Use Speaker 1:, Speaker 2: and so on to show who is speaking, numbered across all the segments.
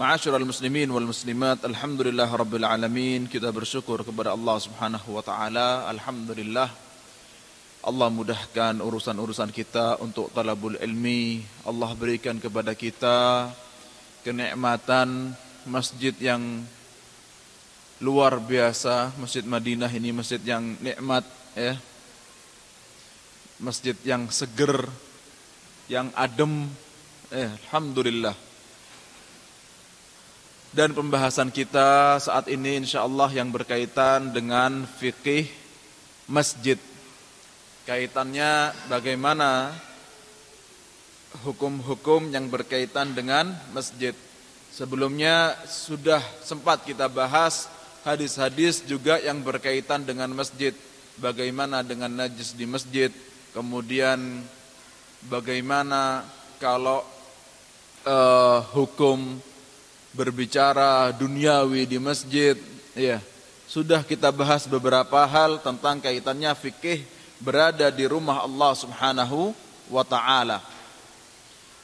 Speaker 1: Ma'asyiral muslimin wal muslimat, alhamdulillah rabbil alamin. Kita bersyukur kepada Allah Subhanahu wa taala. Alhamdulillah Allah mudahkan urusan-urusan kita untuk talabul ilmi. Allah berikan kepada kita kenikmatan masjid yang luar biasa, Masjid Madinah ini masjid yang nikmat ya. Masjid yang seger, yang adem. Eh, alhamdulillah. Dan pembahasan kita saat ini insya Allah yang berkaitan dengan fikih masjid. Kaitannya bagaimana hukum-hukum yang berkaitan dengan masjid. Sebelumnya sudah sempat kita bahas hadis-hadis juga yang berkaitan dengan masjid. Bagaimana dengan najis di masjid. Kemudian bagaimana kalau uh, hukum berbicara duniawi di masjid, ya. Sudah kita bahas beberapa hal tentang kaitannya fikih berada di rumah Allah Subhanahu wa taala.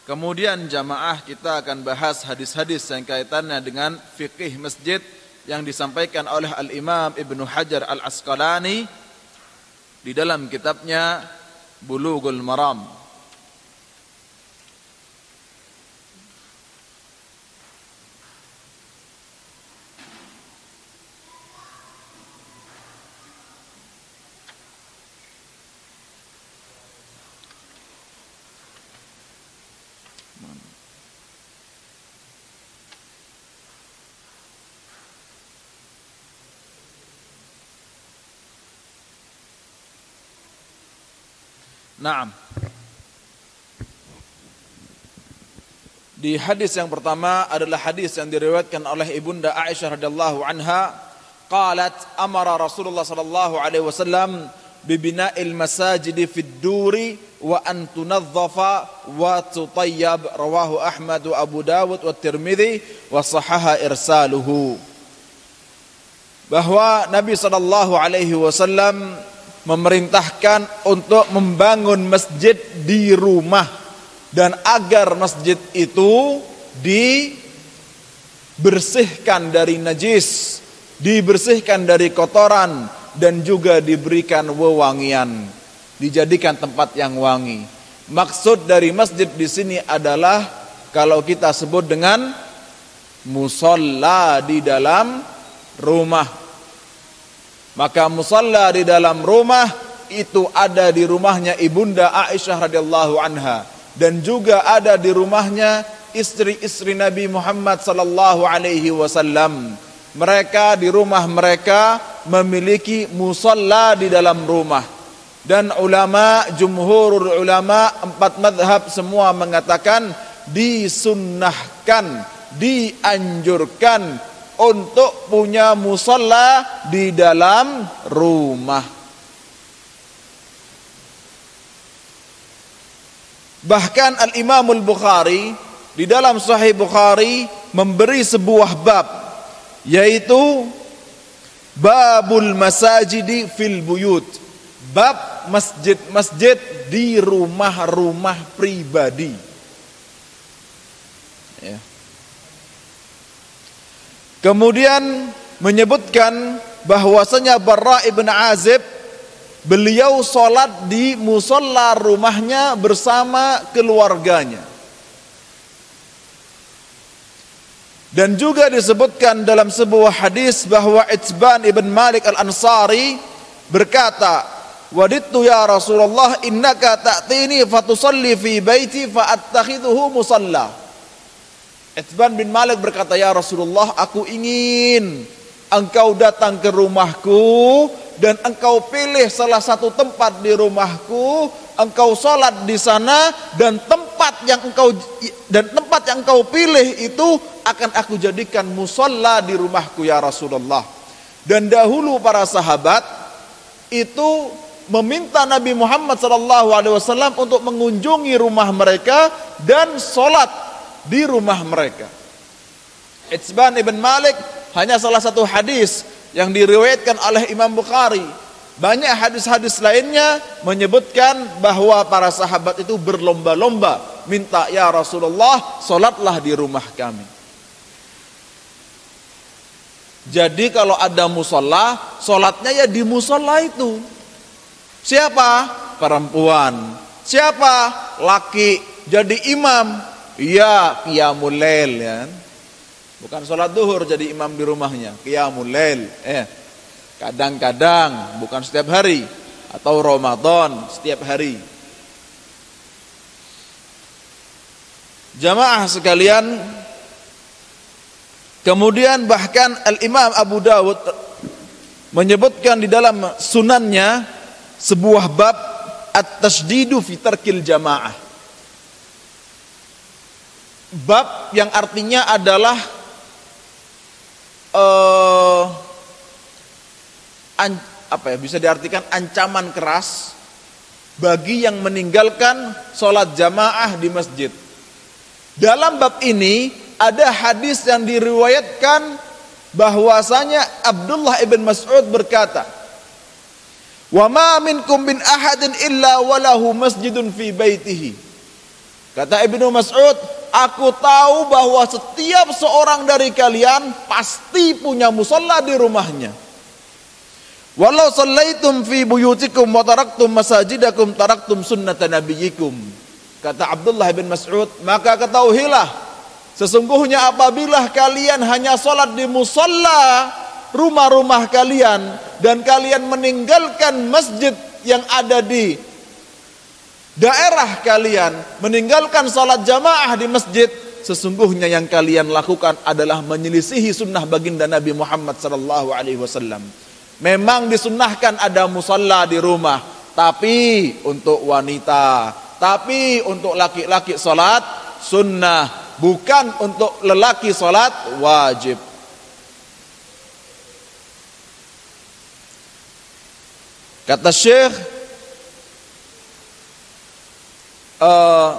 Speaker 1: Kemudian jamaah kita akan bahas hadis-hadis yang kaitannya dengan fikih masjid yang disampaikan oleh Al-Imam Ibnu Hajar Al-Asqalani di dalam kitabnya Bulughul Maram. Naam. Di hadis yang pertama adalah hadis yang diriwayatkan oleh Ibunda Aisyah radhiyallahu anha, qalat amara Rasulullah sallallahu alaihi wasallam bibina'il masajidi fid duri wa an tunadhafa wa tutayyab rawahu Ahmad wa Abu Dawud wa Tirmidzi wa sahaha irsaluhu. Bahwa Nabi sallallahu alaihi wasallam memerintahkan untuk membangun masjid di rumah dan agar masjid itu dibersihkan dari najis, dibersihkan dari kotoran dan juga diberikan wewangian, dijadikan tempat yang wangi. Maksud dari masjid di sini adalah kalau kita sebut dengan musolla di dalam rumah maka musalla di dalam rumah itu ada di rumahnya ibunda Aisyah radhiyallahu anha dan juga ada di rumahnya istri-istri Nabi Muhammad sallallahu alaihi wasallam. Mereka di rumah mereka memiliki musalla di dalam rumah. Dan ulama, jumhur ulama, empat madhab semua mengatakan disunnahkan, dianjurkan untuk punya musalla di dalam rumah. Bahkan Al-Imam Al-Bukhari di dalam Sahih Bukhari memberi sebuah bab yaitu babul masajidi fil buyut. Bab masjid-masjid di rumah-rumah pribadi. Ya. Kemudian menyebutkan bahwasanya Barra ibn Azib beliau sholat di musola rumahnya bersama keluarganya. Dan juga disebutkan dalam sebuah hadis bahwa Itzban ibn Malik al-Ansari berkata, Wadittu ya Rasulullah innaka ta'tini fatusalli fi baiti fa'attakhidhuhu musalla. Itban bin Malik berkata, Ya Rasulullah, aku ingin engkau datang ke rumahku dan engkau pilih salah satu tempat di rumahku, engkau sholat di sana dan tempat yang engkau dan tempat yang engkau pilih itu akan aku jadikan musola di rumahku ya Rasulullah. Dan dahulu para sahabat itu meminta Nabi Muhammad SAW untuk mengunjungi rumah mereka dan sholat di rumah mereka. Itzban ibn Malik hanya salah satu hadis yang diriwayatkan oleh Imam Bukhari. Banyak hadis-hadis lainnya menyebutkan bahwa para sahabat itu berlomba-lomba minta ya Rasulullah solatlah di rumah kami. Jadi kalau ada musola, solatnya ya di musola itu. Siapa? Perempuan. Siapa? Laki. Jadi imam. Ya, qiyamul lail ya. Bukan sholat duhur jadi imam di rumahnya. Qiyamul lail. Eh, kadang-kadang, bukan setiap hari. Atau Ramadan setiap hari. Jamaah sekalian, kemudian bahkan Al-Imam Abu Dawud menyebutkan di dalam sunannya sebuah bab at-tasdidu fi jamaah. Bab yang artinya adalah uh, an, apa ya bisa diartikan ancaman keras bagi yang meninggalkan sholat jamaah di masjid. Dalam bab ini ada hadis yang diriwayatkan bahwasanya Abdullah ibn Mas'ud berkata, Wa ma minkum min ahadin illa walahu masjidun fi baitihi. Kata Ibnu Mas'ud, aku tahu bahwa setiap seorang dari kalian pasti punya musola di rumahnya. Walau sallaitum fi buyutikum wa taraktum masajidakum taraktum sunnata nabiyikum. Kata Abdullah bin Mas'ud, maka ketahuilah sesungguhnya apabila kalian hanya salat di musola rumah-rumah kalian dan kalian meninggalkan masjid yang ada di daerah kalian, meninggalkan salat jamaah di masjid, sesungguhnya yang kalian lakukan adalah menyelisihi sunnah baginda Nabi Muhammad sallallahu alaihi wasallam. Memang disunnahkan ada musalla di rumah, tapi untuk wanita, tapi untuk laki-laki salat sunnah, bukan untuk lelaki salat wajib. Kata Syekh uh,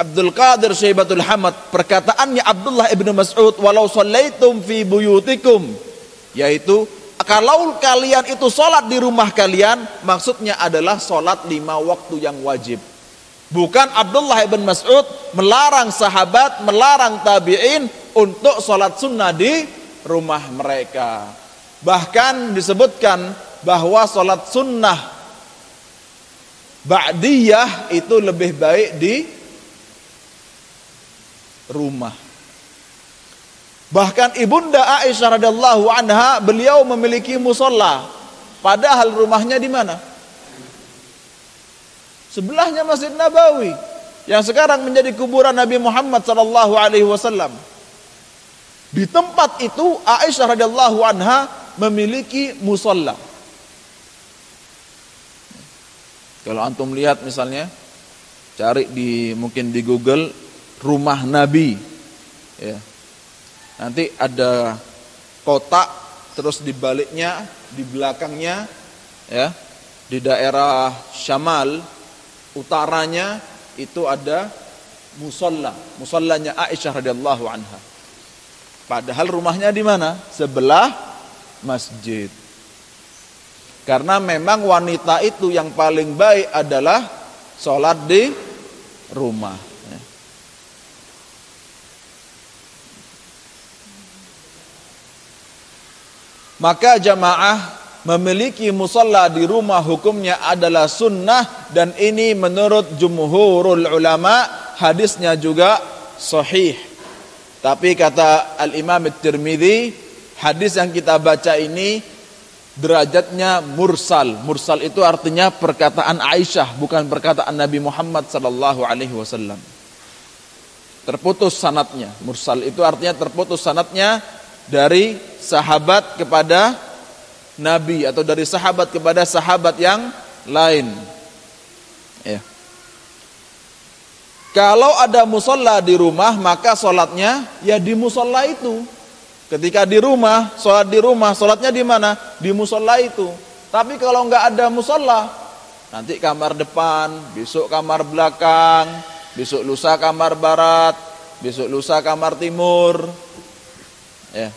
Speaker 1: Abdul Qadir Syaibatul Hamad perkataannya Abdullah ibnu Mas'ud walau sallaitum fi buyutikum yaitu kalau kalian itu sholat di rumah kalian maksudnya adalah sholat lima waktu yang wajib. Bukan Abdullah ibn Mas'ud melarang sahabat melarang tabi'in untuk sholat sunnah di rumah mereka. Bahkan disebutkan bahwa sholat sunnah ba'diyah itu lebih baik di rumah. Bahkan ibunda Aisyah radhiyallahu anha beliau memiliki musola, padahal rumahnya di mana? Sebelahnya Masjid Nabawi yang sekarang menjadi kuburan Nabi Muhammad sallallahu alaihi wasallam. Di tempat itu Aisyah radhiyallahu anha memiliki musola. Kalau antum lihat misalnya cari di mungkin di Google rumah Nabi ya. Nanti ada kotak terus di baliknya, di belakangnya ya, di daerah Syamal utaranya itu ada musola, musolanya Aisyah radhiyallahu anha. Padahal rumahnya di mana? Sebelah masjid. Karena memang wanita itu yang paling baik adalah sholat di rumah. Maka jamaah memiliki musalla di rumah hukumnya adalah sunnah dan ini menurut jumhurul ulama hadisnya juga sahih. Tapi kata Al-Imam At-Tirmidzi hadis yang kita baca ini derajatnya mursal. Mursal itu artinya perkataan Aisyah, bukan perkataan Nabi Muhammad sallallahu alaihi wasallam. Terputus sanatnya. Mursal itu artinya terputus sanatnya dari sahabat kepada Nabi atau dari sahabat kepada sahabat yang lain. Ya. Kalau ada musola di rumah maka sholatnya ya di musola itu. Ketika di rumah, sholat di rumah, sholatnya di mana? Di musola itu. Tapi kalau nggak ada musola, nanti kamar depan, besok kamar belakang, besok lusa kamar barat, besok lusa kamar timur. Ya.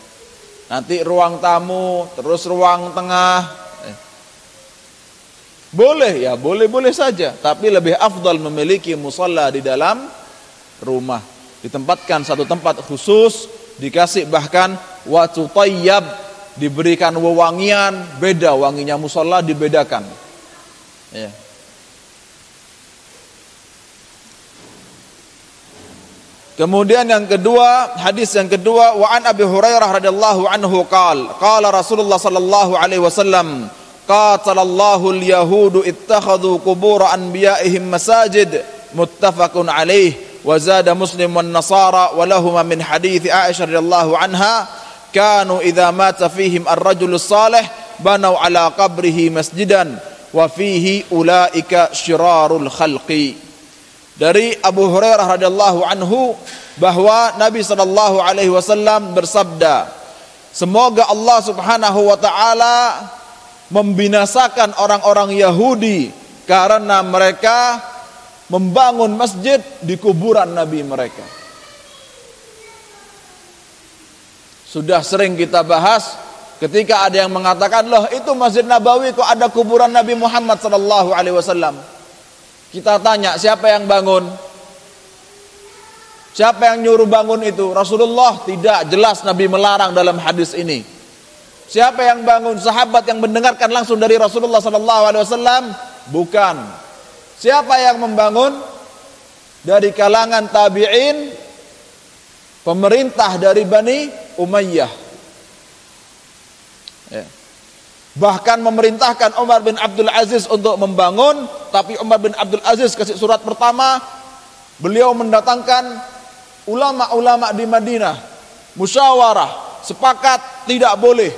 Speaker 1: Nanti ruang tamu, terus ruang tengah. Ya. Boleh ya, boleh-boleh saja. Tapi lebih afdal memiliki musola di dalam rumah. Ditempatkan satu tempat khusus dikasih bahkan watu tayyab diberikan wewangian beda wanginya musola dibedakan ya. Kemudian yang kedua, hadis yang kedua, wa an Abi Hurairah radhiyallahu anhu qal, qala Rasulullah sallallahu alaihi wasallam, qatalallahu al-yahudu ittakhadhu qubur anbiya'ihim masajid, muttafaqun alaih. وزاد مسلم والنصارى ولهما من حديث عائشة رضي الله عنها كانوا إذا مات فيهم الرجل الصالح بنوا على قبره مسجدا وفيه أولئك شرار الخلق dari Abu Hurairah radhiyallahu anhu bahwa Nabi sallallahu alaihi wasallam bersabda semoga Allah Subhanahu wa taala membinasakan orang-orang Yahudi karena mereka membangun masjid di kuburan nabi mereka. Sudah sering kita bahas ketika ada yang mengatakan, "Loh, itu Masjid Nabawi kok ada kuburan Nabi Muhammad sallallahu alaihi wasallam?" Kita tanya, siapa yang bangun? Siapa yang nyuruh bangun itu? Rasulullah tidak jelas Nabi melarang dalam hadis ini. Siapa yang bangun? Sahabat yang mendengarkan langsung dari Rasulullah sallallahu alaihi wasallam? Bukan. Siapa yang membangun? Dari kalangan tabi'in, pemerintah dari Bani Umayyah. Ya. Bahkan memerintahkan Umar bin Abdul Aziz untuk membangun, tapi Umar bin Abdul Aziz kasih surat pertama, beliau mendatangkan ulama-ulama di Madinah, musyawarah, sepakat tidak boleh.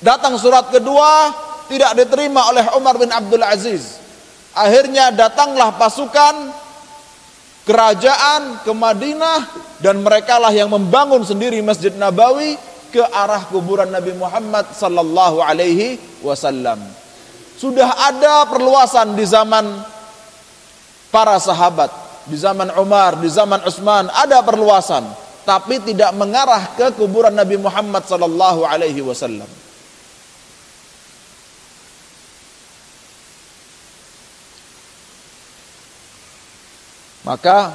Speaker 1: Datang surat kedua, tidak diterima oleh Umar bin Abdul Aziz. Akhirnya datanglah pasukan kerajaan ke Madinah dan merekalah yang membangun sendiri Masjid Nabawi ke arah kuburan Nabi Muhammad sallallahu alaihi wasallam. Sudah ada perluasan di zaman para sahabat, di zaman Umar, di zaman Utsman ada perluasan, tapi tidak mengarah ke kuburan Nabi Muhammad sallallahu alaihi wasallam. Maka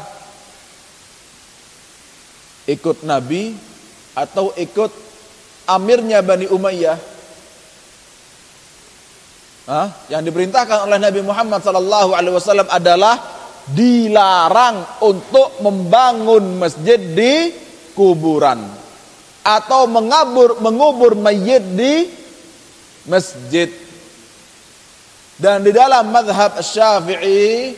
Speaker 1: ikut Nabi atau ikut amirnya Bani Umayyah Hah? yang diperintahkan oleh Nabi Muhammad wasallam adalah dilarang untuk membangun masjid di kuburan atau mengabur mengubur mayit di masjid dan di dalam madhab syafi'i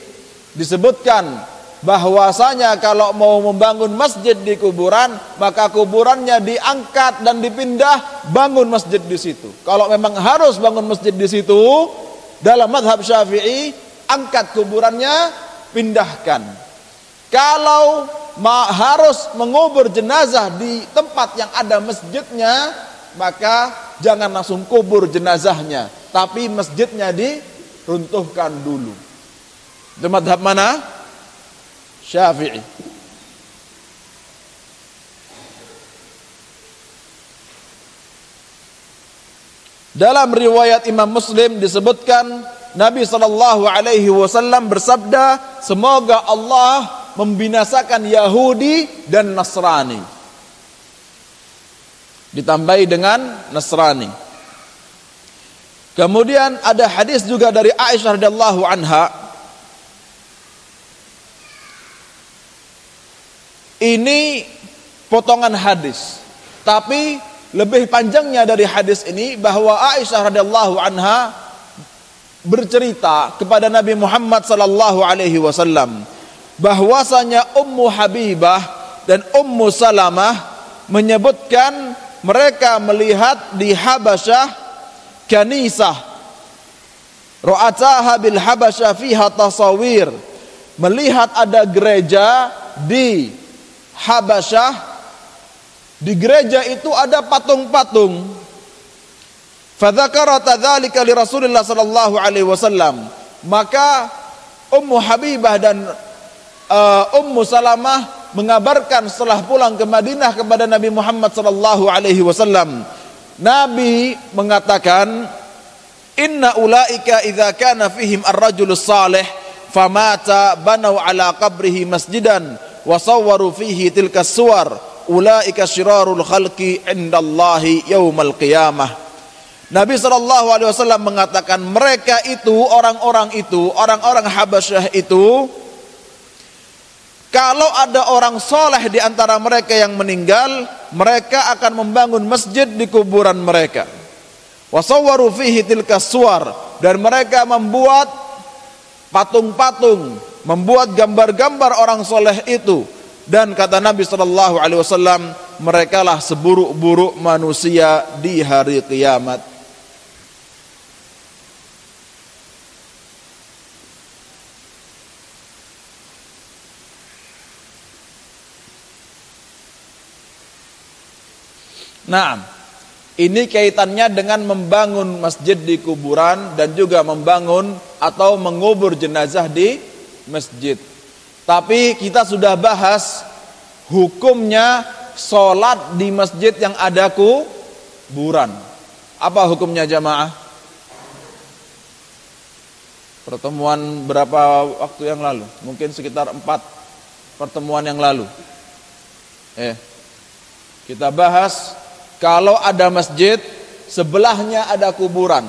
Speaker 1: disebutkan bahwasanya kalau mau membangun masjid di kuburan maka kuburannya diangkat dan dipindah bangun masjid di situ. Kalau memang harus bangun masjid di situ dalam madhab syafi'i angkat kuburannya pindahkan. Kalau harus mengubur jenazah di tempat yang ada masjidnya maka jangan langsung kubur jenazahnya tapi masjidnya diruntuhkan dulu. Itu madhab mana? Syafi'i. Dalam riwayat Imam Muslim disebutkan Nabi sallallahu alaihi wasallam bersabda, "Semoga Allah membinasakan Yahudi dan Nasrani." Ditambahi dengan Nasrani. Kemudian ada hadis juga dari Aisyah radhiyallahu anha Ini potongan hadis. Tapi lebih panjangnya dari hadis ini bahwa Aisyah radhiyallahu anha bercerita kepada Nabi Muhammad sallallahu alaihi wasallam bahwasanya Ummu Habibah dan Ummu Salamah menyebutkan mereka melihat di Habasyah kanisah Ra'ataha bil Habasyah fiha tasawir melihat ada gereja di Habasyah Di gereja itu ada patung-patung. Fadzakara tadzalika li Rasulillah sallallahu alaihi wasallam. Maka Ummu Habibah dan uh, Ummu Salamah mengabarkan setelah pulang ke Madinah kepada Nabi Muhammad sallallahu alaihi wasallam. Nabi mengatakan, "Inna ulaika idza kana fihim ar-rajul salih famata banau ala qabrihi masjidan wa sawwaru fihi tilka suwar ulaika syirarul khalqi indallahi yaumal qiyamah." Nabi Shallallahu Alaihi Wasallam mengatakan mereka itu orang-orang itu orang-orang Habasyah itu kalau ada orang soleh di antara mereka yang meninggal, mereka akan membangun masjid di kuburan mereka. Wasawwaru fihi tilka suar dan mereka membuat patung-patung, membuat gambar-gambar orang soleh itu. Dan kata Nabi Shallallahu Alaihi Wasallam, mereka lah seburuk-buruk manusia di hari kiamat. Nah, ini kaitannya dengan membangun masjid di kuburan dan juga membangun atau mengubur jenazah di masjid. Tapi kita sudah bahas hukumnya sholat di masjid yang ada kuburan. Apa hukumnya jamaah? Pertemuan berapa waktu yang lalu? Mungkin sekitar empat pertemuan yang lalu. Eh, kita bahas kalau ada masjid, sebelahnya ada kuburan.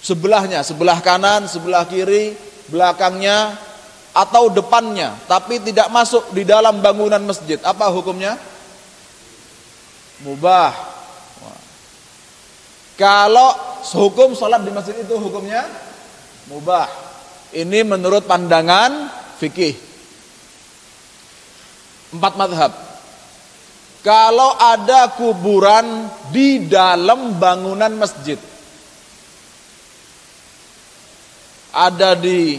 Speaker 1: Sebelahnya, sebelah kanan, sebelah kiri, belakangnya atau depannya, tapi tidak masuk di dalam bangunan masjid. Apa hukumnya? Mubah. Kalau hukum sholat di masjid itu hukumnya mubah. Ini menurut pandangan fikih. Empat madhab. Kalau ada kuburan di dalam bangunan masjid. Ada di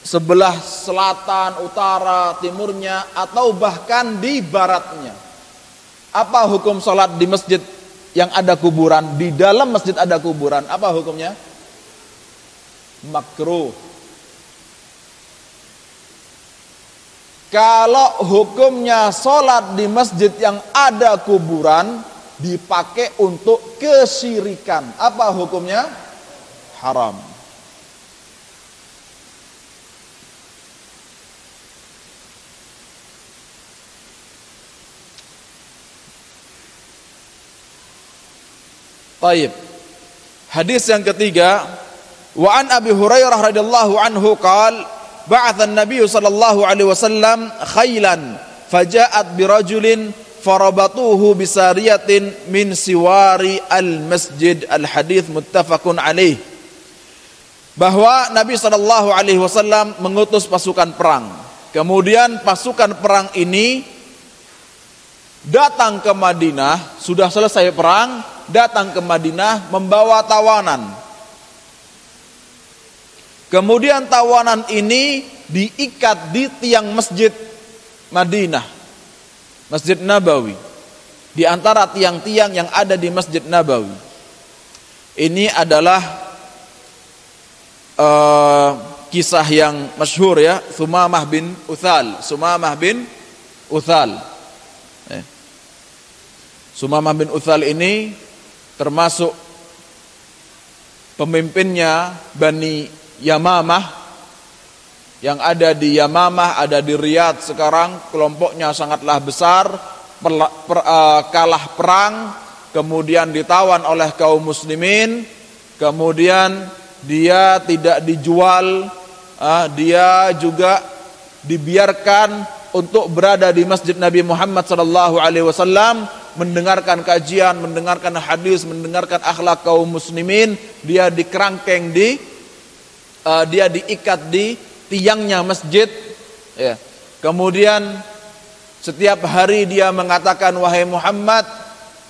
Speaker 1: sebelah selatan, utara, timurnya atau bahkan di baratnya. Apa hukum sholat di masjid yang ada kuburan? Di dalam masjid ada kuburan. Apa hukumnya? Makruh. Kalau hukumnya sholat di masjid yang ada kuburan dipakai untuk kesirikan. Apa hukumnya? Haram. Taib. Hadis yang ketiga, wa an Abi Hurairah radhiyallahu anhu qala ba'atha an-nabiy sallallahu alaihi wasallam khailan faja'at birajulin farabatuhu bisariyatin min siwari al-masjid al-hadith muttafaqun alaih bahwa Nabi sallallahu alaihi wasallam mengutus pasukan perang. Kemudian pasukan perang ini datang ke Madinah sudah selesai perang datang ke Madinah membawa tawanan. Kemudian tawanan ini diikat di tiang masjid Madinah, Masjid Nabawi, di antara tiang-tiang yang ada di Masjid Nabawi. Ini adalah uh, kisah yang masyhur ya, Sumamah bin Uthal, Sumamah bin Uthal. Eh. Sumamah bin Uthal ini termasuk pemimpinnya Bani Yamamah yang ada di Yamamah, ada di Riyadh sekarang kelompoknya sangatlah besar, per, per, uh, kalah perang, kemudian ditawan oleh kaum muslimin, kemudian dia tidak dijual, uh, dia juga dibiarkan untuk berada di Masjid Nabi Muhammad sallallahu alaihi wasallam mendengarkan kajian, mendengarkan hadis, mendengarkan akhlak kaum muslimin, dia dikerangkeng di uh, dia diikat di tiangnya masjid ya. Kemudian setiap hari dia mengatakan wahai Muhammad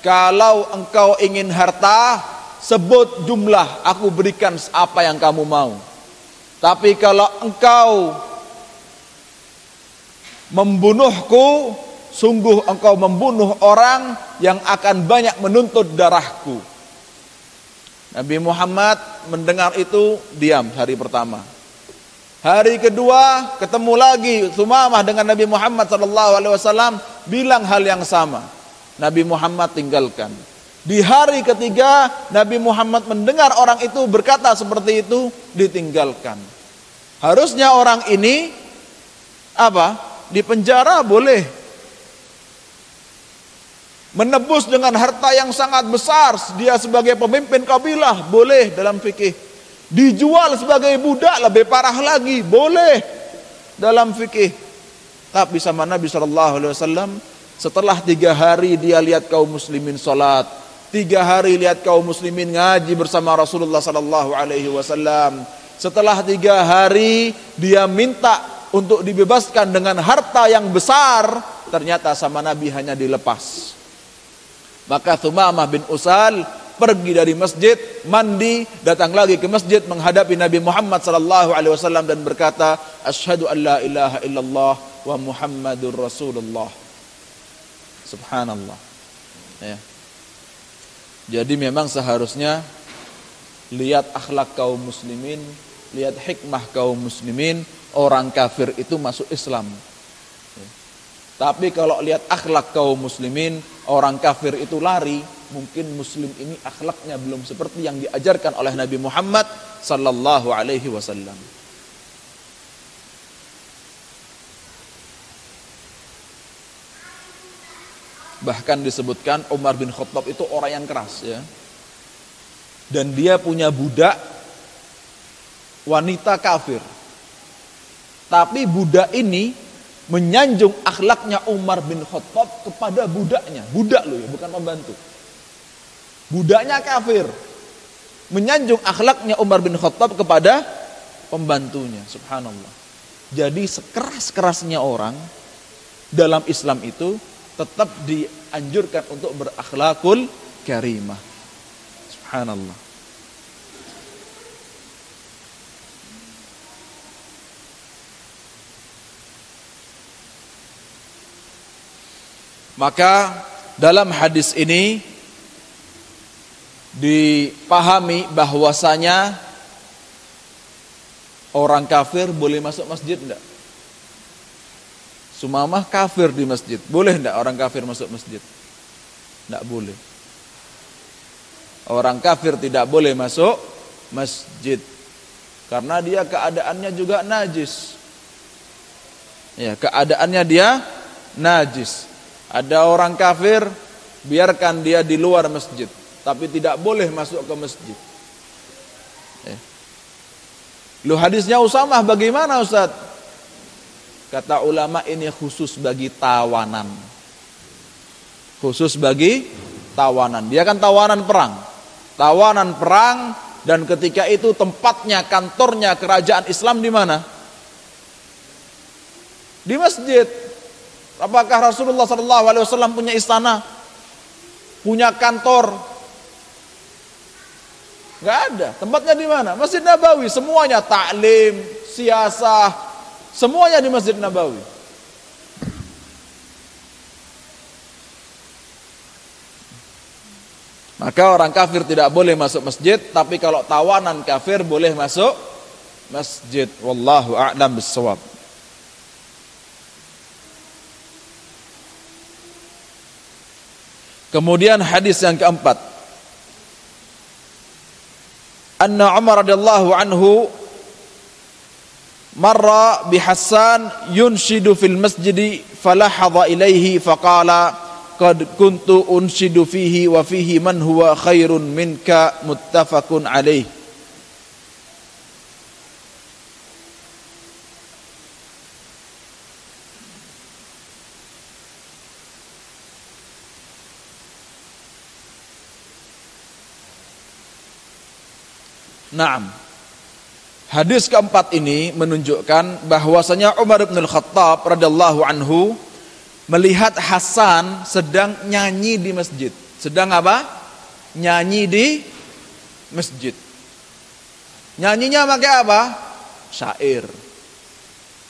Speaker 1: kalau engkau ingin harta sebut jumlah aku berikan apa yang kamu mau. Tapi kalau engkau membunuhku sungguh engkau membunuh orang yang akan banyak menuntut darahku. Nabi Muhammad mendengar itu diam hari pertama. Hari kedua ketemu lagi Sumamah dengan Nabi Muhammad wasallam bilang hal yang sama. Nabi Muhammad tinggalkan. Di hari ketiga Nabi Muhammad mendengar orang itu berkata seperti itu ditinggalkan. Harusnya orang ini apa? Di penjara boleh. Menebus dengan harta yang sangat besar, dia sebagai pemimpin kabilah boleh dalam fikih. Dijual sebagai budak lebih parah lagi, boleh dalam fikih. Tapi sama Nabi Shallallahu Alaihi Wasallam setelah tiga hari dia lihat kaum muslimin sholat, tiga hari lihat kaum muslimin ngaji bersama Rasulullah Sallallahu Alaihi Wasallam. Setelah tiga hari dia minta untuk dibebaskan dengan harta yang besar, ternyata sama Nabi hanya dilepas. Maka Thumamah bin Usal pergi dari masjid, mandi, datang lagi ke masjid menghadapi Nabi Muhammad sallallahu alaihi wasallam dan berkata, "Asyhadu an la ilaha illallah wa Muhammadur Rasulullah." Subhanallah. Ya. Jadi memang seharusnya lihat akhlak kaum muslimin, lihat hikmah kaum muslimin, orang kafir itu masuk Islam. Tapi kalau lihat akhlak kaum muslimin, orang kafir itu lari, mungkin muslim ini akhlaknya belum seperti yang diajarkan oleh Nabi Muhammad sallallahu alaihi wasallam. Bahkan disebutkan Umar bin Khattab itu orang yang keras ya. Dan dia punya budak wanita kafir. Tapi budak ini menyanjung akhlaknya Umar bin Khattab kepada budaknya. Budak loh ya, bukan pembantu. Budaknya kafir. Menyanjung akhlaknya Umar bin Khattab kepada pembantunya. Subhanallah. Jadi sekeras-kerasnya orang dalam Islam itu tetap dianjurkan untuk berakhlakul karimah. Subhanallah. Maka dalam hadis ini dipahami bahwasanya orang kafir boleh masuk masjid enggak? Sumamah kafir di masjid. Boleh enggak orang kafir masuk masjid? Enggak boleh. Orang kafir tidak boleh masuk masjid. Karena dia keadaannya juga najis. Ya, keadaannya dia najis. Ada orang kafir, biarkan dia di luar masjid, tapi tidak boleh masuk ke masjid. Eh. Lu hadisnya Usamah bagaimana Ustaz? Kata ulama ini khusus bagi tawanan. Khusus bagi tawanan. Dia kan tawanan perang. Tawanan perang dan ketika itu tempatnya, kantornya kerajaan Islam di mana? Di masjid. Apakah Rasulullah Wasallam punya istana, punya kantor? Gak ada. Tempatnya di mana? Masjid Nabawi. Semuanya taklim, siasah, semuanya di Masjid Nabawi. Maka orang kafir tidak boleh masuk masjid, tapi kalau tawanan kafir boleh masuk masjid. Wallahu a'lam bissawab. Kemudian hadis yang keempat. Anna Umar radhiyallahu anhu marra bi Hassan yunshidu fil masjid falahadha ilaihi faqala qad kuntu unshidu fihi wa fihi man huwa khairun minka muttafaqun alaihi Naam. Hadis keempat ini menunjukkan bahwasanya Umar bin Khattab radhiyallahu anhu melihat Hasan sedang nyanyi di masjid. Sedang apa? Nyanyi di masjid. Nyanyinya pakai apa? Syair.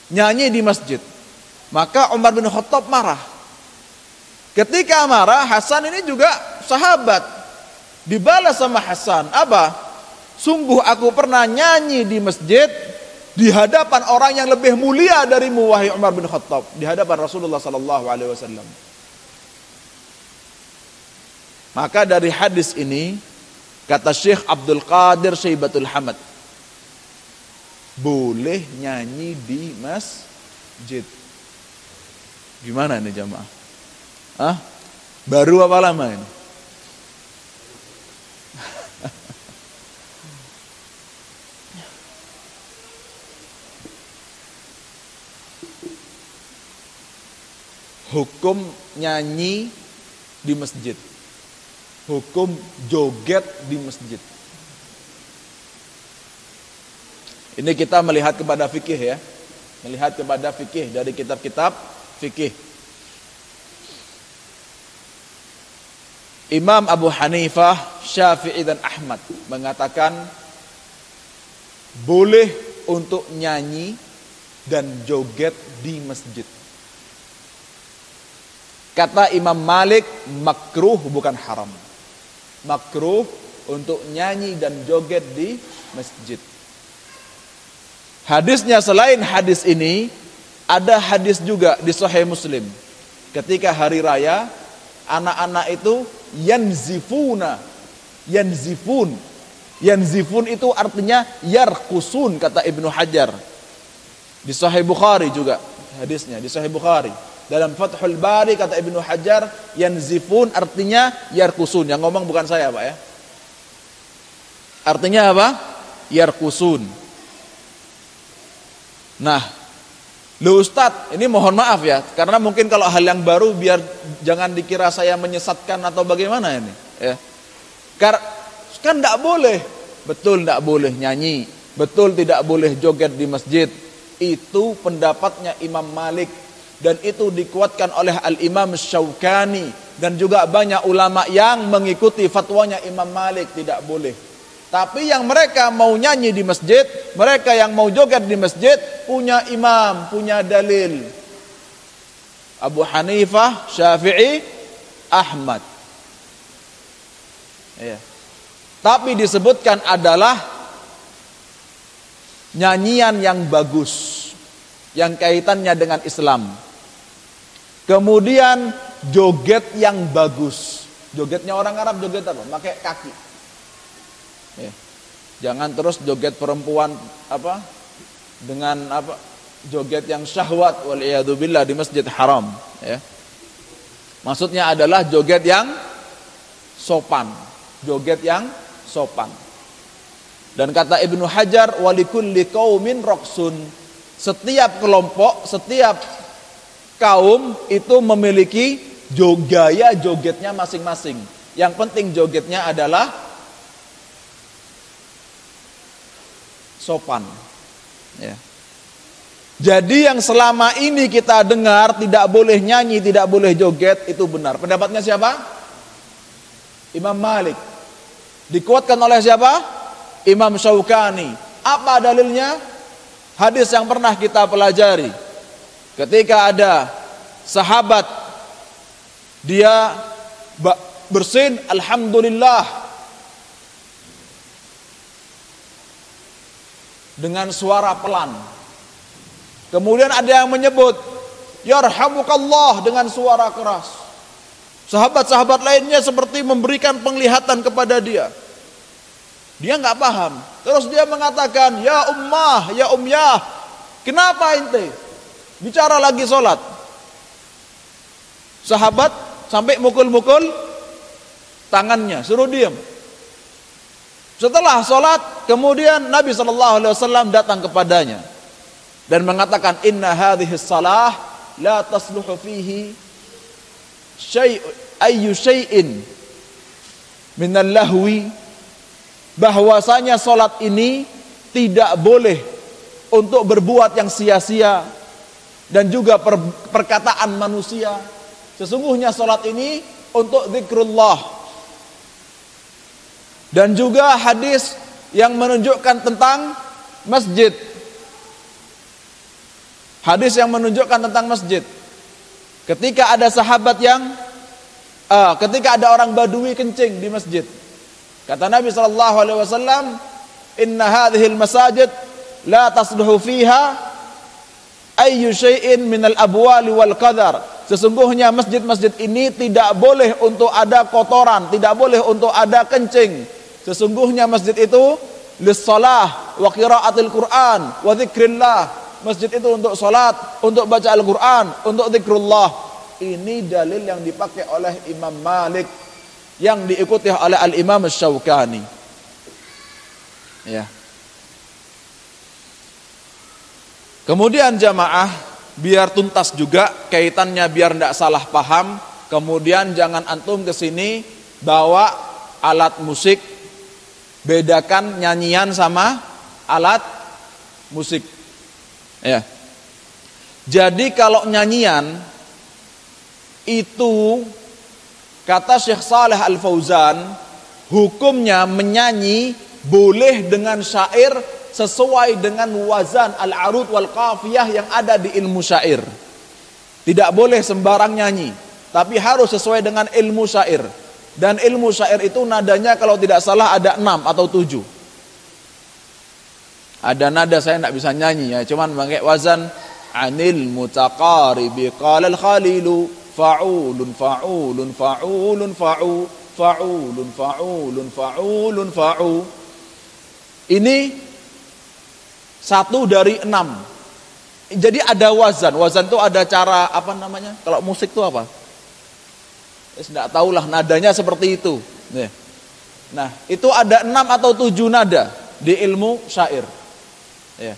Speaker 1: Nyanyi di masjid. Maka Umar bin Khattab marah. Ketika marah Hasan ini juga sahabat. Dibalas sama Hasan, apa? Sungguh aku pernah nyanyi di masjid di hadapan orang yang lebih mulia darimu wahai Umar bin Khattab, di hadapan Rasulullah sallallahu alaihi wasallam. Maka dari hadis ini kata Syekh Abdul Qadir Syaibatul Hamad boleh nyanyi di masjid. Gimana ini jamaah? Hah? Baru apa lama ini? Hukum nyanyi di masjid hukum joget di masjid. Ini kita melihat kepada fikih ya. Melihat kepada fikih dari kitab-kitab fikih. Imam Abu Hanifah, Syafi'i dan Ahmad mengatakan boleh untuk nyanyi dan joget di masjid. Kata Imam Malik makruh bukan haram makruh untuk nyanyi dan joget di masjid. Hadisnya selain hadis ini ada hadis juga di Sahih Muslim. Ketika hari raya anak-anak itu yanzifuna yanzifun yanzifun itu artinya yarkusun kata Ibnu Hajar di Sahih Bukhari juga hadisnya di Sahih Bukhari dalam Fathul Bari kata Ibnu Hajar, yanzifun artinya yarkusun. Yang ngomong bukan saya, Pak ya. Artinya apa? Yarkusun. Nah, Lu Ustadz, ini mohon maaf ya, karena mungkin kalau hal yang baru biar jangan dikira saya menyesatkan atau bagaimana ini. Ya. Karena kan tidak boleh, betul tidak boleh nyanyi, betul tidak boleh joget di masjid. Itu pendapatnya Imam Malik dan itu dikuatkan oleh Al-Imam Syaukani dan juga banyak ulama yang mengikuti fatwanya Imam Malik tidak boleh. Tapi yang mereka mau nyanyi di masjid, mereka yang mau joget di masjid punya imam, punya dalil. Abu Hanifah, Syafi'i, Ahmad. Ya. Tapi disebutkan adalah nyanyian yang bagus yang kaitannya dengan Islam. Kemudian joget yang bagus. Jogetnya orang Arab joget apa? Pakai kaki. Ya. Jangan terus joget perempuan apa? Dengan apa? Joget yang syahwat wal billah di Masjid Haram, ya. Maksudnya adalah joget yang sopan. Joget yang sopan. Dan kata Ibnu Hajar roksun. Setiap kelompok, setiap kaum itu memiliki gaya jogetnya masing-masing. Yang penting jogetnya adalah sopan. Ya. Jadi yang selama ini kita dengar tidak boleh nyanyi, tidak boleh joget itu benar. Pendapatnya siapa? Imam Malik. Dikuatkan oleh siapa? Imam Syaukani. Apa dalilnya? Hadis yang pernah kita pelajari. Ketika ada sahabat dia bersin alhamdulillah dengan suara pelan. Kemudian ada yang menyebut yarhamukallah dengan suara keras. Sahabat-sahabat lainnya seperti memberikan penglihatan kepada dia. Dia nggak paham. Terus dia mengatakan, "Ya ummah, ya umyah, kenapa ente?" Bicara lagi sholat. Sahabat sampai mukul-mukul tangannya, suruh diam. Setelah sholat, kemudian Nabi Shallallahu Alaihi Wasallam datang kepadanya dan mengatakan, Inna hadhihi salah la tasluhu fihi syai' ayu syai'in minal lahwi bahwasanya sholat ini tidak boleh untuk berbuat yang sia-sia dan juga per, perkataan manusia. Sesungguhnya sholat ini untuk zikrullah. Dan juga hadis yang menunjukkan tentang masjid. Hadis yang menunjukkan tentang masjid. Ketika ada sahabat yang uh, ketika ada orang badui kencing di masjid. Kata Nabi sallallahu alaihi wasallam, "Inna hadhihi al-masajid la tasluhu fiha ayyu syai'in min al-abwali wal qadar." Sesungguhnya masjid-masjid ini tidak boleh untuk ada kotoran, tidak boleh untuk ada kencing. Sesungguhnya masjid itu lissalah wa qiraatil Qur'an wa dzikrillah. Masjid itu untuk salat, untuk baca Al-Qur'an, untuk zikrullah. Ini dalil yang dipakai oleh Imam Malik yang diikuti oleh Al-Imam Syaukani. Ya. Kemudian jamaah biar tuntas juga kaitannya biar tidak salah paham. Kemudian jangan antum ke sini bawa alat musik bedakan nyanyian sama alat musik. Ya. Jadi kalau nyanyian itu kata Syekh Saleh Al Fauzan hukumnya menyanyi boleh dengan syair sesuai dengan wazan al-arud wal qafiyah yang ada di ilmu syair. Tidak boleh sembarang nyanyi, tapi harus sesuai dengan ilmu syair. Dan ilmu syair itu nadanya kalau tidak salah ada enam atau tujuh. Ada nada saya tidak bisa nyanyi ya, cuman pakai wazan anil mutaqaribi qala al-khalilu fa'ulun fa'ulun fa'ulun fa'u fa'ulun fa'ulun fa'ulun fa'u ini satu dari enam jadi ada wazan wazan itu ada cara apa namanya kalau musik itu apa tidak tahulah nadanya seperti itu nah itu ada enam atau tujuh nada di ilmu syair ya.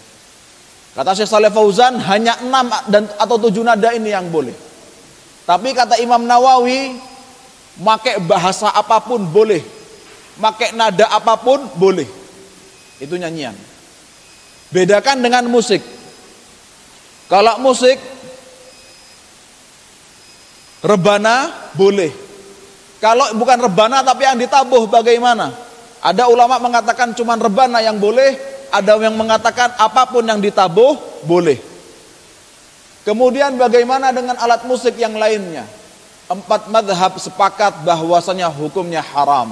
Speaker 1: kata Syekh Saleh Fauzan hanya enam dan atau tujuh nada ini yang boleh tapi kata Imam Nawawi, pakai bahasa apa pun boleh. Pakai nada apa pun boleh. Itu nyanyian. Bedakan dengan musik. Kalau musik rebana boleh. Kalau bukan rebana tapi yang ditabuh bagaimana? Ada ulama mengatakan cuma rebana yang boleh, ada yang mengatakan apa pun yang ditabuh boleh. Kemudian bagaimana dengan alat musik yang lainnya? Empat madhab sepakat bahwasanya hukumnya haram.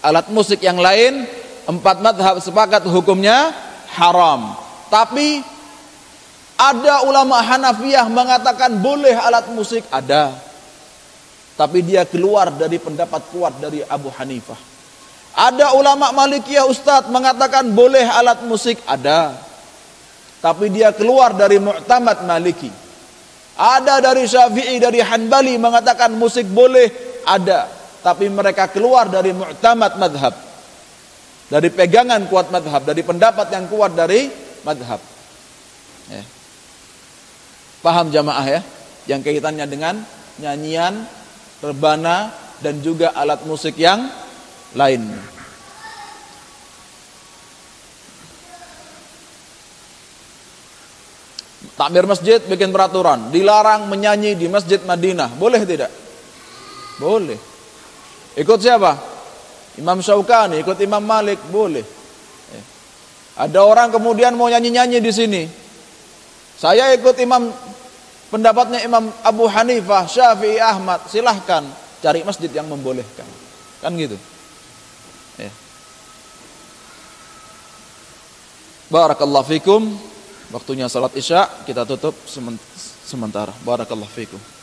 Speaker 1: Alat musik yang lain, empat madhab sepakat hukumnya haram. Tapi ada ulama Hanafiyah mengatakan boleh alat musik, ada. Tapi dia keluar dari pendapat kuat dari Abu Hanifah. Ada ulama Malikiyah Ustadz mengatakan boleh alat musik, ada tapi dia keluar dari mu'tamad maliki ada dari syafi'i dari hanbali mengatakan musik boleh ada tapi mereka keluar dari mu'tamad madhab dari pegangan kuat madhab dari pendapat yang kuat dari madhab ya. paham jamaah ya yang kaitannya dengan nyanyian rebana dan juga alat musik yang lainnya Takmir masjid bikin peraturan, dilarang menyanyi di masjid Madinah. Boleh tidak? Boleh. Ikut siapa? Imam Syaukani, ikut Imam Malik, boleh. Eh. Ada orang kemudian mau nyanyi-nyanyi di sini. Saya ikut Imam pendapatnya Imam Abu Hanifah, Syafi'i, Ahmad, silahkan cari masjid yang membolehkan. Kan gitu. Ya. Barakallahu fikum. Waktunya salat Isya, kita tutup sementara. Barakallahu fikum.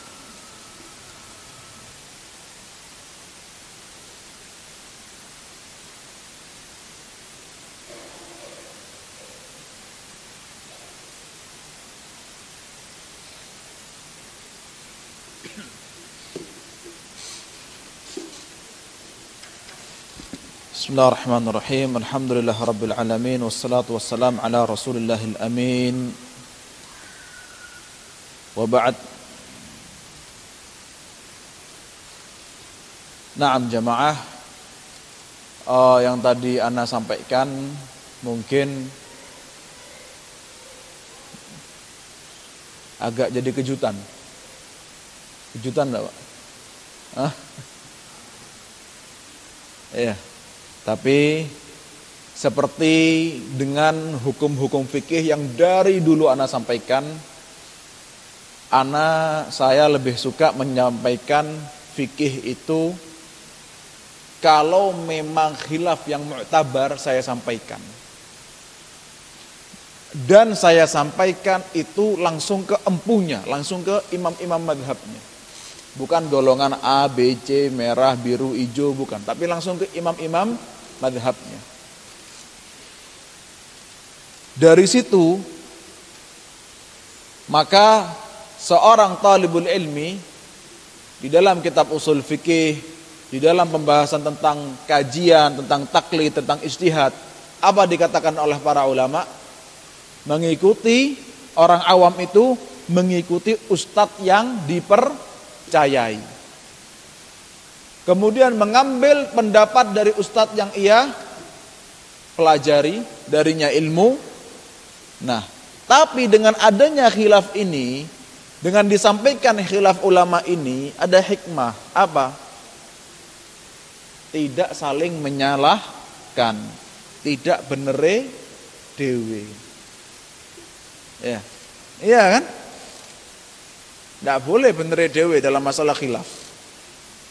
Speaker 1: Bismillahirrahmanirrahim. Alhamdulillah rabbil alamin wassalatu wassalam ala Rasulillahil amin. Wa ba'd. Naam jamaah. Uh, yang tadi Ana sampaikan mungkin agak jadi kejutan. Kejutan enggak, Pak? Hah? Iya. Tapi seperti dengan hukum-hukum fikih yang dari dulu Anda sampaikan, ana saya lebih suka menyampaikan fikih itu kalau memang khilaf yang mu'tabar saya sampaikan. Dan saya sampaikan itu langsung ke empunya, langsung ke imam-imam madhabnya. Bukan golongan A, B, C, merah, biru, hijau, bukan. Tapi langsung ke imam-imam madhabnya. Dari situ, maka seorang talibul ilmi di dalam kitab usul fikih di dalam pembahasan tentang kajian, tentang taklid, tentang istihad, apa dikatakan oleh para ulama? Mengikuti orang awam itu mengikuti ustadz yang dipercayai. Kemudian mengambil pendapat dari ustadz yang ia pelajari, darinya ilmu. Nah, tapi dengan adanya khilaf ini, dengan disampaikan khilaf ulama ini, ada hikmah. Apa? tidak saling menyalahkan, tidak benere dewe. Ya. Iya kan? Tidak boleh benere dewe dalam masalah khilaf.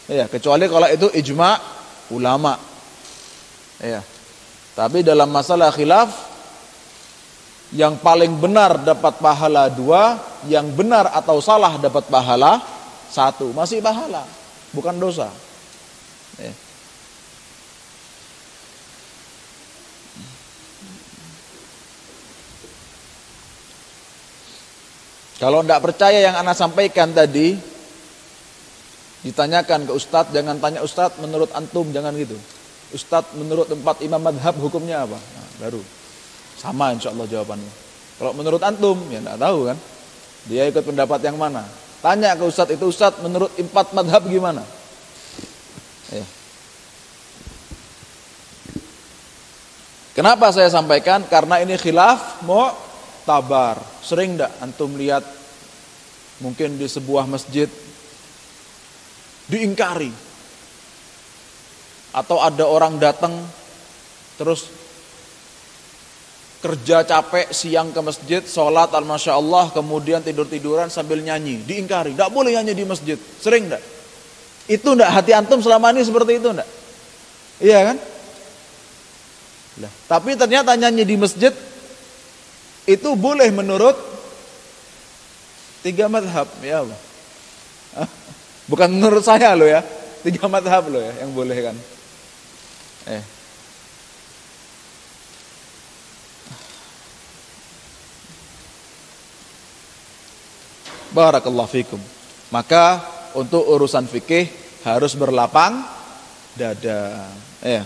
Speaker 1: Ya, kecuali kalau itu ijma ulama. Ya. Tapi dalam masalah khilaf yang paling benar dapat pahala dua, yang benar atau salah dapat pahala satu, masih pahala, bukan dosa. Ya. Kalau tidak percaya yang anak sampaikan tadi, ditanyakan ke ustadz, jangan tanya ustadz menurut antum, jangan gitu. Ustadz menurut tempat imam madhab hukumnya apa? Nah, baru. Sama insya Allah jawabannya. Kalau menurut antum, ya tidak tahu kan. Dia ikut pendapat yang mana. Tanya ke ustadz itu ustadz menurut empat madhab gimana? Ya. Kenapa saya sampaikan? Karena ini khilaf mau tabar. Sering tidak antum lihat mungkin di sebuah masjid diingkari. Atau ada orang datang terus kerja capek siang ke masjid, sholat al masya Allah, kemudian tidur tiduran sambil nyanyi, diingkari, tidak boleh nyanyi di masjid, sering tidak? Itu tidak hati antum selama ini seperti itu tidak? Iya kan? Lah, tapi ternyata nyanyi di masjid itu boleh menurut tiga madhab ya Allah. Bukan menurut saya loh ya, tiga madhab loh ya yang boleh kan. Eh. Barakallahu fikum. Maka untuk urusan fikih harus berlapang dada. Ya.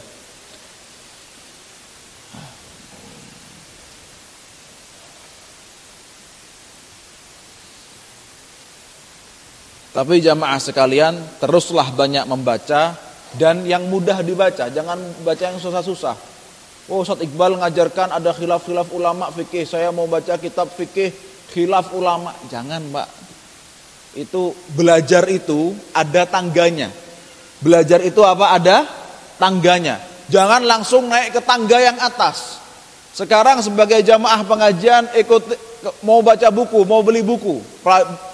Speaker 1: Tapi jamaah sekalian teruslah banyak membaca dan yang mudah dibaca, jangan baca yang susah-susah. Oh, Ustaz Iqbal ngajarkan ada khilaf-khilaf ulama fikih. Saya mau baca kitab fikih khilaf ulama. Jangan, Mbak. Itu belajar itu ada tangganya. Belajar itu apa? Ada tangganya. Jangan langsung naik ke tangga yang atas. Sekarang sebagai jamaah pengajian ikut mau baca buku, mau beli buku.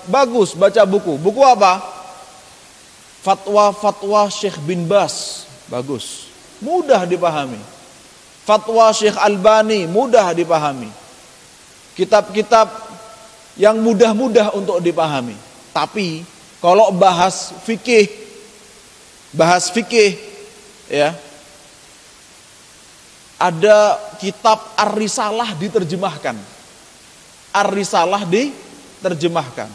Speaker 1: Bagus baca buku. Buku apa? Fatwa-fatwa Syekh bin Bas. Bagus. Mudah dipahami. Fatwa Syekh Albani mudah dipahami. Kitab-kitab yang mudah-mudah untuk dipahami. Tapi kalau bahas fikih, bahas fikih, ya, ada kitab Ar-Risalah diterjemahkan Ar-Risalah diterjemahkan.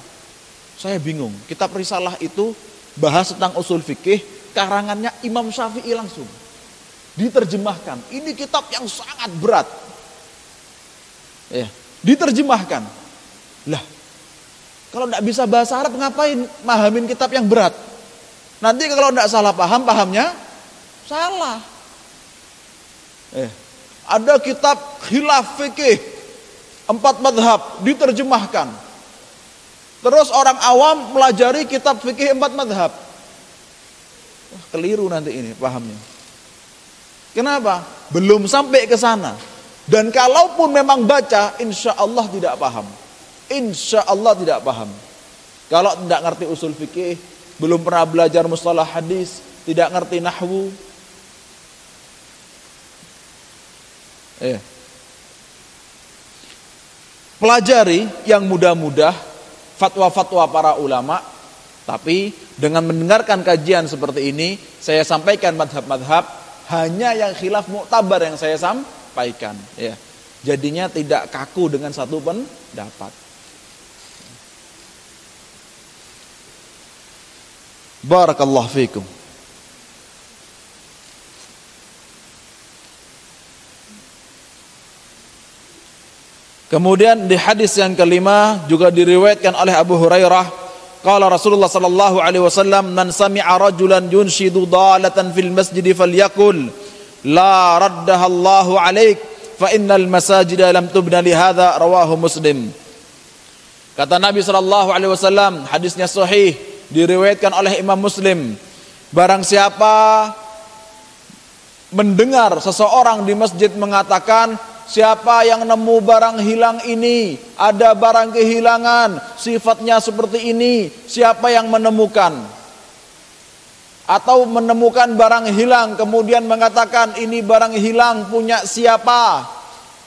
Speaker 1: Saya bingung, kitab Risalah itu bahas tentang usul fikih, karangannya Imam Syafi'i langsung. Diterjemahkan. Ini kitab yang sangat berat. Ya, diterjemahkan. Lah, kalau tidak bisa bahasa Arab ngapain mahamin kitab yang berat? Nanti kalau tidak salah paham, pahamnya salah. Eh, ada kitab khilaf fikih Empat madhab diterjemahkan. Terus orang awam melajari kitab fikih empat madhab. Wah, keliru nanti ini pahamnya. Kenapa? Belum sampai ke sana. Dan kalaupun memang baca, insya Allah tidak paham. Insya Allah tidak paham. Kalau tidak ngerti usul fikih, belum pernah belajar mustalah hadis, tidak ngerti nahwu. Eh. Pelajari yang mudah-mudah fatwa-fatwa para ulama, tapi dengan mendengarkan kajian seperti ini, saya sampaikan madhab-madhab hanya yang khilaf muktabar yang saya sampaikan. Ya. Jadinya tidak kaku dengan satu pendapat. Barakallahu fikum. Kemudian di hadis yang kelima juga diriwayatkan oleh Abu Hurairah qala Rasulullah sallallahu alaihi wasallam man sami'a rajulan yunshidu dalatan fil masjid falyakul la raddaha Allahu alaik fa innal masajida lam tubna li hadza rawahu Muslim Kata Nabi sallallahu alaihi wasallam hadisnya sahih diriwayatkan oleh Imam Muslim barang siapa mendengar seseorang di masjid mengatakan Siapa yang nemu barang hilang ini, ada barang kehilangan, sifatnya seperti ini, siapa yang menemukan? Atau menemukan barang hilang kemudian mengatakan ini barang hilang punya siapa?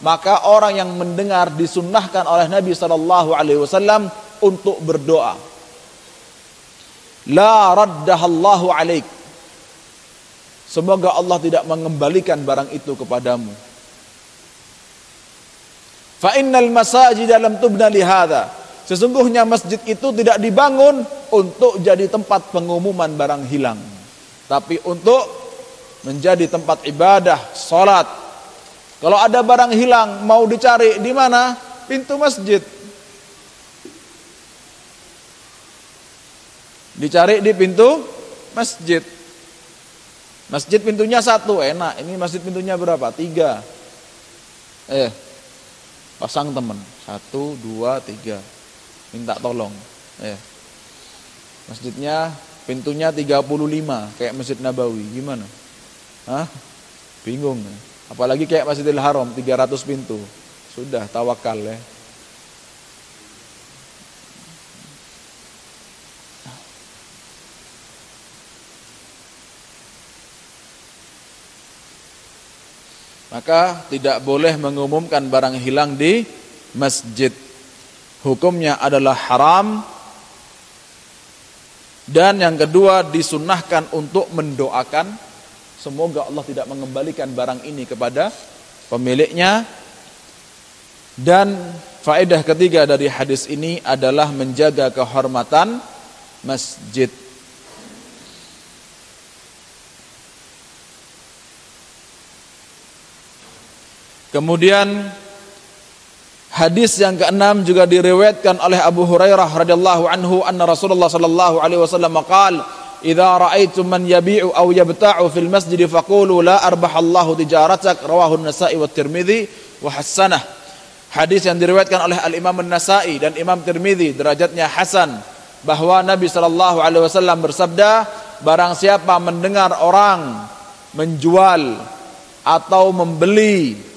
Speaker 1: Maka orang yang mendengar disunnahkan oleh Nabi Shallallahu Alaihi Wasallam untuk berdoa. La raddahallahu alaik. Semoga Allah tidak mengembalikan barang itu kepadamu. Fa innal masajid dalam tubna lihada. Sesungguhnya masjid itu tidak dibangun untuk jadi tempat pengumuman barang hilang. Tapi untuk menjadi tempat ibadah, salat. Kalau ada barang hilang mau dicari di mana? Pintu masjid. Dicari di pintu masjid. Masjid pintunya satu, enak. Ini masjid pintunya berapa? Tiga. Eh, pasang teman satu dua tiga. Minta tolong. Ya masjidnya pintunya 35 kayak masjid Nabawi. Gimana? Hah? bingung. Apalagi kayak Masjidil Haram 300 pintu. Sudah tawakal ya Maka tidak boleh mengumumkan barang hilang di masjid. Hukumnya adalah haram. Dan yang kedua disunahkan untuk mendoakan semoga Allah tidak mengembalikan barang ini kepada pemiliknya. Dan faedah ketiga dari hadis ini adalah menjaga kehormatan masjid. Kemudian hadis yang keenam juga diriwayatkan oleh Abu Hurairah radhiyallahu anhu anna Rasulullah sallallahu alaihi wasallam qaal idza ra'aitum man yabi'u aw yabta'u fil masjid faqulu la arbahallahu tijaratak rawahu an-Nasa'i wa Tirmidzi wa hasanah Hadis yang diriwayatkan oleh Al-Imam An-Nasa'i dan Imam Tirmidzi derajatnya hasan bahwa Nabi sallallahu alaihi wasallam bersabda barang siapa mendengar orang menjual atau membeli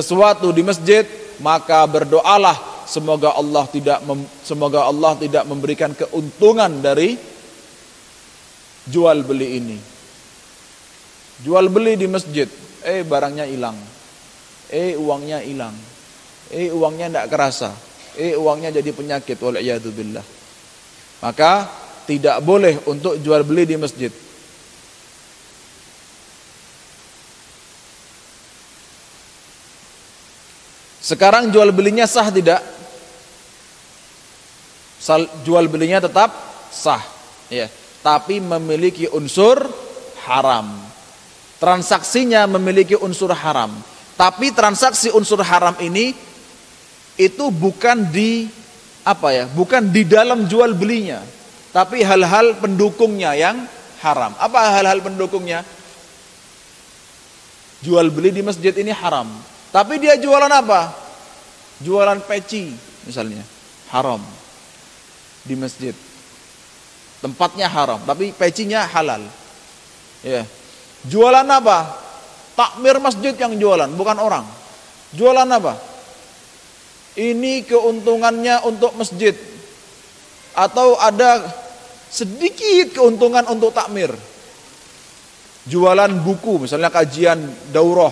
Speaker 1: sesuatu di masjid, maka berdoalah semoga Allah tidak semoga Allah tidak memberikan keuntungan dari jual beli ini. Jual beli di masjid, eh barangnya hilang. Eh uangnya hilang. Eh uangnya tidak kerasa. Eh uangnya jadi penyakit billah. Maka tidak boleh untuk jual beli di masjid. Sekarang jual belinya sah tidak? Jual belinya tetap sah, ya. Tapi memiliki unsur haram. Transaksinya memiliki unsur haram. Tapi transaksi unsur haram ini itu bukan di apa ya? Bukan di dalam jual belinya, tapi hal-hal pendukungnya yang haram. Apa hal-hal pendukungnya? Jual beli di masjid ini haram. Tapi dia jualan apa? Jualan peci misalnya. Haram. Di masjid. Tempatnya haram, tapi pecinya halal. Ya. Jualan apa? Takmir masjid yang jualan, bukan orang. Jualan apa? Ini keuntungannya untuk masjid. atau ada sedikit keuntungan untuk takmir. Jualan buku, misalnya kajian daurah,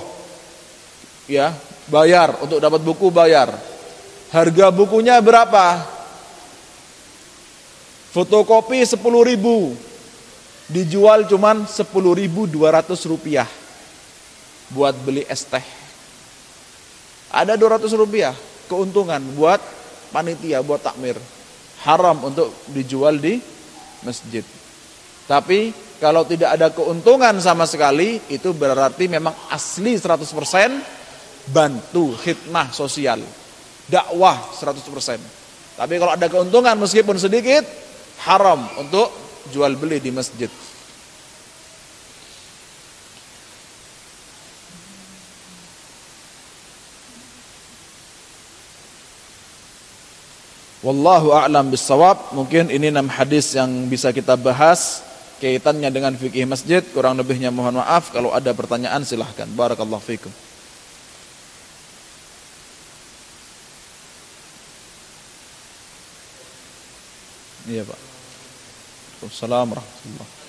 Speaker 1: ya bayar. Untuk dapat buku bayar. Harga bukunya berapa? Fotokopi 10 ribu. Dijual cuman 10.200 rupiah. Buat beli es teh. Ada 200 rupiah Keuntungan buat panitia, buat takmir. Haram untuk dijual di masjid. Tapi kalau tidak ada keuntungan sama sekali Itu berarti memang asli 100% Bantu khidmah sosial Dakwah 100% Tapi kalau ada keuntungan meskipun sedikit haram untuk jual beli di masjid. Wallahu a'lam bisawab. Mungkin ini enam hadis yang bisa kita bahas kaitannya dengan fikih masjid. Kurang lebihnya mohon maaf. Kalau ada pertanyaan silahkan. Barakallahu fikum. Iya Pak. Waalaikumsalam warahmatullahi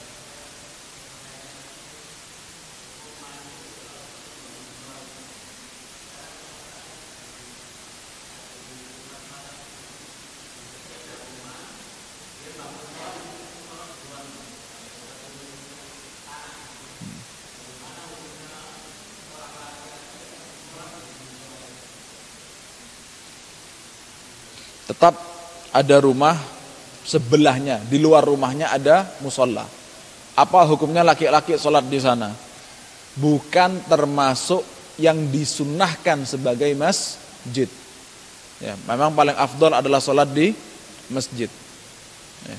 Speaker 1: tetap ada rumah sebelahnya, di luar rumahnya ada musola. Apa hukumnya laki-laki sholat di sana? Bukan termasuk yang disunahkan sebagai masjid. Ya, memang paling afdol adalah sholat di masjid. Ya.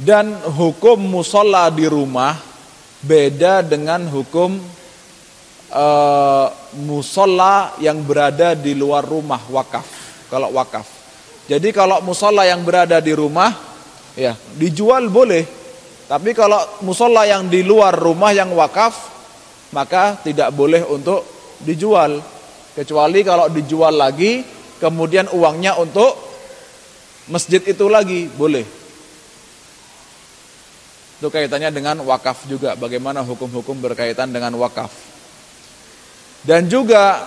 Speaker 1: Dan hukum musola di rumah beda dengan hukum uh, musola yang berada di luar rumah wakaf. Kalau wakaf jadi kalau musola yang berada di rumah, ya dijual boleh. Tapi kalau musola yang di luar rumah yang wakaf, maka tidak boleh untuk dijual. Kecuali kalau dijual lagi, kemudian uangnya untuk masjid itu lagi, boleh. Itu kaitannya dengan wakaf juga. Bagaimana hukum-hukum berkaitan dengan wakaf. Dan juga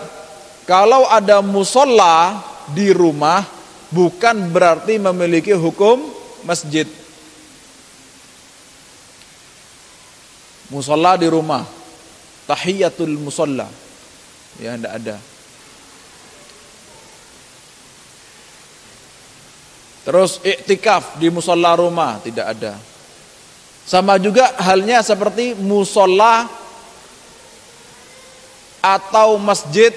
Speaker 1: kalau ada musola di rumah, bukan berarti memiliki hukum masjid. Musola di rumah, tahiyatul musola, ya tidak ada. Terus iktikaf di musola rumah tidak ada. Sama juga halnya seperti musola atau masjid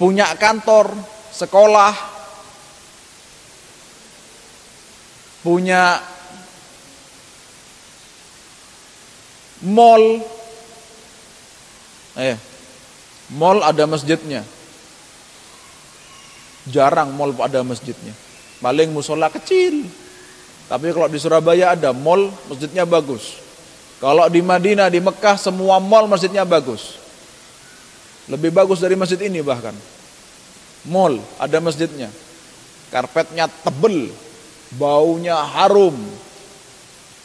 Speaker 1: punya kantor sekolah, punya mall, eh, mall ada masjidnya. Jarang mall ada masjidnya. Paling musola kecil. Tapi kalau di Surabaya ada mall, masjidnya bagus. Kalau di Madinah, di Mekah, semua mall masjidnya bagus. Lebih bagus dari masjid ini bahkan mall, ada masjidnya. Karpetnya tebel, baunya harum.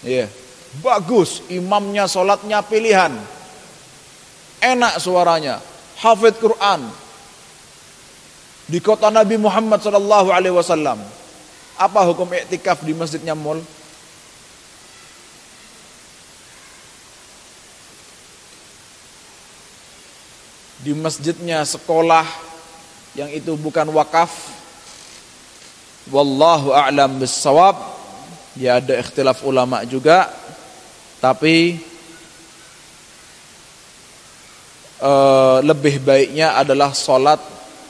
Speaker 1: Iya, yeah. bagus, imamnya sholatnya pilihan. Enak suaranya, hafid Quran. Di kota Nabi Muhammad Sallallahu Alaihi Wasallam, apa hukum iktikaf di masjidnya mall? Di masjidnya sekolah, yang itu bukan wakaf. Wallahu a'lam bissawab. Ya ada ikhtilaf ulama juga. Tapi uh, lebih baiknya adalah salat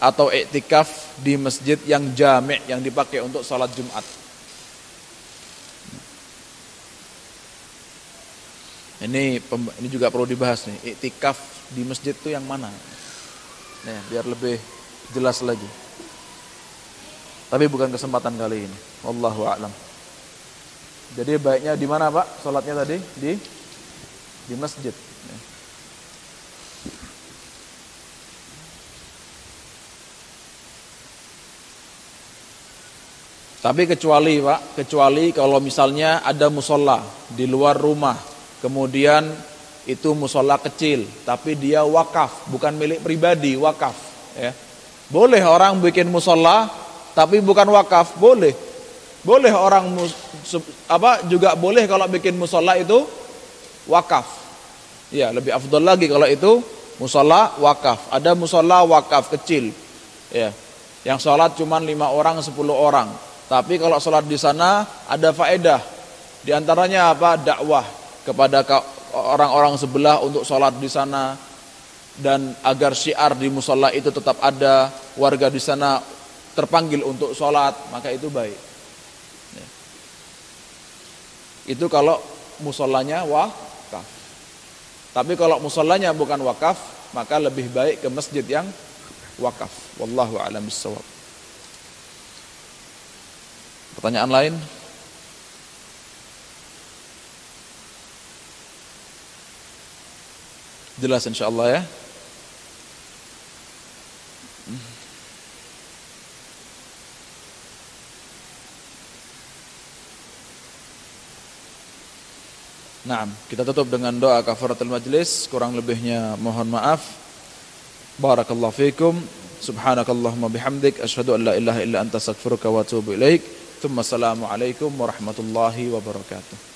Speaker 1: atau iktikaf di masjid yang jami' yang dipakai untuk salat Jumat. Ini ini juga perlu dibahas nih. Iktikaf di masjid itu yang mana? Nih biar lebih jelas lagi. Tapi bukan kesempatan kali ini. Wallahu a'lam. Jadi baiknya di mana Pak? Salatnya tadi di di masjid. Tapi kecuali Pak, kecuali kalau misalnya ada musola di luar rumah, kemudian itu musola kecil, tapi dia wakaf, bukan milik pribadi, wakaf. Ya. Boleh orang bikin musola, tapi bukan wakaf, boleh. Boleh orang mus, apa juga boleh kalau bikin musola itu wakaf. Ya, lebih afdol lagi kalau itu musola wakaf. Ada musola wakaf kecil, ya, yang sholat cuma lima orang, sepuluh orang tapi kalau sholat di sana ada faedah. Di antaranya apa? Dakwah kepada orang-orang sebelah untuk sholat di sana dan agar syiar di musola itu tetap ada warga di sana terpanggil untuk sholat maka itu baik ya. itu kalau musolanya wakaf tapi kalau musolanya bukan wakaf maka lebih baik ke masjid yang wakaf wallahu a'lam bishawab Pertanyaan lain? Jelas insyaallah ya. Nah, kita tutup dengan doa kafaratul majlis, kurang lebihnya mohon maaf. Barakallahu fikum. Subhanakallahumma bihamdik asyhadu an la ilaha illa anta astaghfiruka wa atubu ilaik. Assalamualaikum warahmatullahi wabarakatuh.